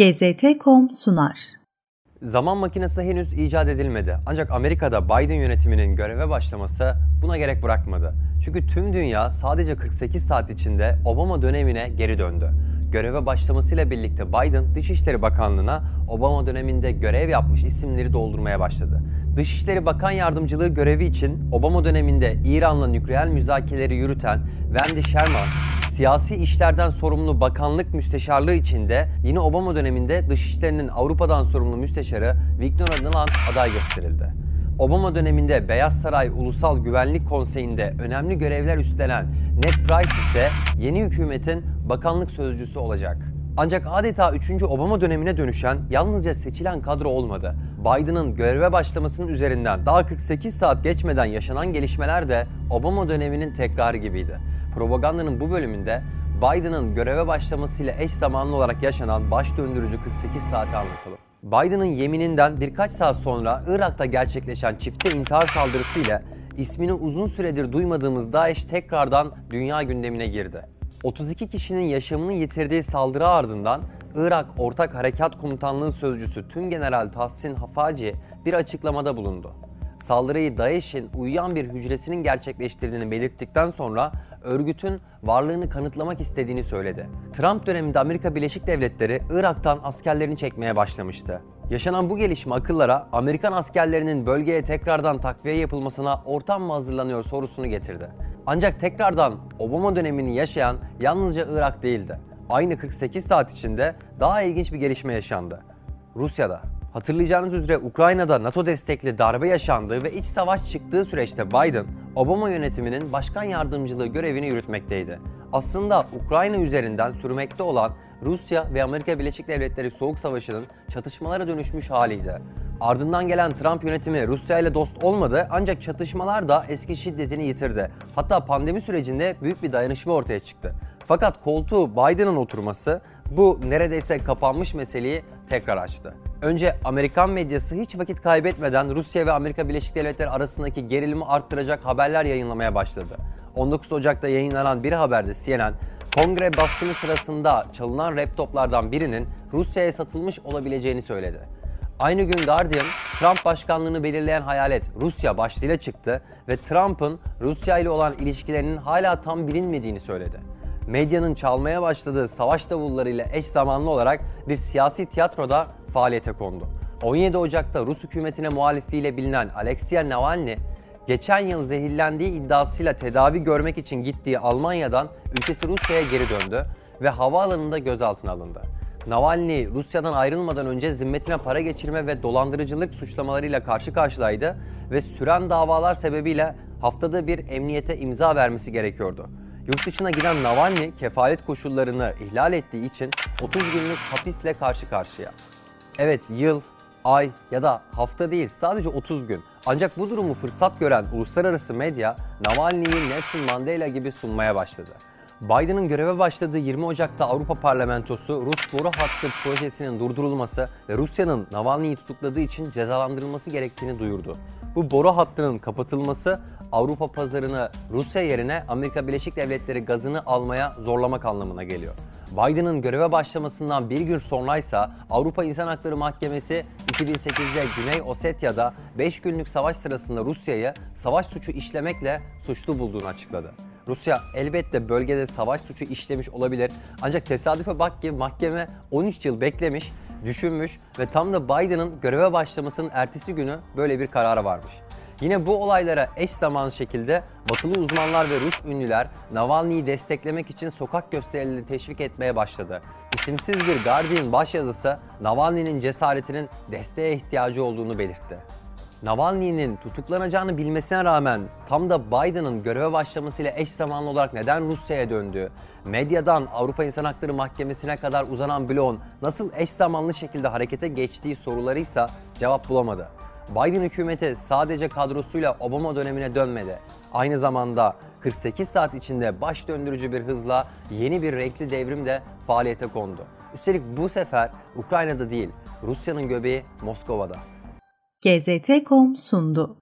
GZT.com sunar. Zaman makinesi henüz icat edilmedi. Ancak Amerika'da Biden yönetiminin göreve başlaması buna gerek bırakmadı. Çünkü tüm dünya sadece 48 saat içinde Obama dönemine geri döndü. Göreve başlamasıyla birlikte Biden Dışişleri Bakanlığı'na Obama döneminde görev yapmış isimleri doldurmaya başladı. Dışişleri Bakan Yardımcılığı görevi için Obama döneminde İran'la nükleer müzakereleri yürüten Wendy Sherman, siyasi işlerden sorumlu bakanlık müsteşarlığı içinde yine Obama döneminde Dışişleri'nin Avrupa'dan sorumlu müsteşarı Victor Adılan aday gösterildi. Obama döneminde Beyaz Saray Ulusal Güvenlik Konseyi'nde önemli görevler üstlenen Ned Price ise yeni hükümetin bakanlık sözcüsü olacak. Ancak adeta 3. Obama dönemine dönüşen yalnızca seçilen kadro olmadı. Biden'ın göreve başlamasının üzerinden daha 48 saat geçmeden yaşanan gelişmeler de Obama döneminin tekrarı gibiydi. Propagandanın bu bölümünde Biden'ın göreve başlamasıyla eş zamanlı olarak yaşanan baş döndürücü 48 saati anlatalım. Biden'ın yemininden birkaç saat sonra Irak'ta gerçekleşen çifte intihar saldırısı ile ismini uzun süredir duymadığımız DAEŞ tekrardan dünya gündemine girdi. 32 kişinin yaşamını yitirdiği saldırı ardından Irak Ortak Harekat Komutanlığı Sözcüsü Tümgeneral Tahsin Hafaci bir açıklamada bulundu. Saldırıyı DAEŞ'in uyuyan bir hücresinin gerçekleştirdiğini belirttikten sonra örgütün varlığını kanıtlamak istediğini söyledi. Trump döneminde Amerika Birleşik Devletleri Irak'tan askerlerini çekmeye başlamıştı. Yaşanan bu gelişme akıllara Amerikan askerlerinin bölgeye tekrardan takviye yapılmasına ortam mı hazırlanıyor sorusunu getirdi. Ancak tekrardan Obama dönemini yaşayan yalnızca Irak değildi. Aynı 48 saat içinde daha ilginç bir gelişme yaşandı. Rusya'da. Hatırlayacağınız üzere Ukrayna'da NATO destekli darbe yaşandığı ve iç savaş çıktığı süreçte Biden, Obama yönetiminin başkan yardımcılığı görevini yürütmekteydi. Aslında Ukrayna üzerinden sürmekte olan Rusya ve Amerika Birleşik Devletleri Soğuk Savaşı'nın çatışmalara dönüşmüş haliydi. Ardından gelen Trump yönetimi Rusya ile dost olmadı ancak çatışmalar da eski şiddetini yitirdi. Hatta pandemi sürecinde büyük bir dayanışma ortaya çıktı. Fakat koltuğu Biden'ın oturması bu neredeyse kapanmış meseleyi tekrar açtı. Önce Amerikan medyası hiç vakit kaybetmeden Rusya ve Amerika Birleşik Devletleri arasındaki gerilimi arttıracak haberler yayınlamaya başladı. 19 Ocak'ta yayınlanan bir haberde CNN, kongre baskını sırasında çalınan laptoplardan birinin Rusya'ya satılmış olabileceğini söyledi. Aynı gün Guardian, Trump başkanlığını belirleyen hayalet Rusya başlığıyla çıktı ve Trump'ın Rusya ile olan ilişkilerinin hala tam bilinmediğini söyledi medyanın çalmaya başladığı savaş davullarıyla eş zamanlı olarak bir siyasi tiyatroda faaliyete kondu. 17 Ocak'ta Rus hükümetine muhalifliğiyle bilinen Alexei Navalny, geçen yıl zehirlendiği iddiasıyla tedavi görmek için gittiği Almanya'dan ülkesi Rusya'ya geri döndü ve havaalanında gözaltına alındı. Navalny Rusya'dan ayrılmadan önce zimmetine para geçirme ve dolandırıcılık suçlamalarıyla karşı karşılaydı ve süren davalar sebebiyle haftada bir emniyete imza vermesi gerekiyordu. Yurt dışına giden Navalny kefalet koşullarını ihlal ettiği için 30 günlük hapisle karşı karşıya. Evet yıl, ay ya da hafta değil sadece 30 gün. Ancak bu durumu fırsat gören uluslararası medya Navalny'yi Nelson Mandela gibi sunmaya başladı. Biden'ın göreve başladığı 20 Ocak'ta Avrupa Parlamentosu Rus boru hattı projesinin durdurulması ve Rusya'nın Navalny'yi tutukladığı için cezalandırılması gerektiğini duyurdu. Bu boru hattının kapatılması Avrupa pazarını Rusya yerine Amerika Birleşik Devletleri gazını almaya zorlamak anlamına geliyor. Biden'ın göreve başlamasından bir gün sonraysa Avrupa İnsan Hakları Mahkemesi 2008'de Güney Osetya'da 5 günlük savaş sırasında Rusya'yı savaş suçu işlemekle suçlu bulduğunu açıkladı. Rusya elbette bölgede savaş suçu işlemiş olabilir ancak tesadüfe bak ki mahkeme 13 yıl beklemiş, düşünmüş ve tam da Biden'ın göreve başlamasının ertesi günü böyle bir karara varmış. Yine bu olaylara eş zamanlı şekilde batılı uzmanlar ve Rus ünlüler Navalny'yi desteklemek için sokak gösterilerini teşvik etmeye başladı. İsimsiz bir Guardian başyazısı Navalny'nin cesaretinin desteğe ihtiyacı olduğunu belirtti. Navalny'nin tutuklanacağını bilmesine rağmen tam da Biden'ın göreve başlamasıyla eş zamanlı olarak neden Rusya'ya döndüğü, medyadan Avrupa İnsan Hakları Mahkemesi'ne kadar uzanan bloğun nasıl eş zamanlı şekilde harekete geçtiği sorularıysa cevap bulamadı. Biden hükümeti sadece kadrosuyla Obama dönemine dönmedi. Aynı zamanda 48 saat içinde baş döndürücü bir hızla yeni bir renkli devrim de faaliyete kondu. Üstelik bu sefer Ukrayna'da değil, Rusya'nın göbeği Moskova'da. GZT.com sundu.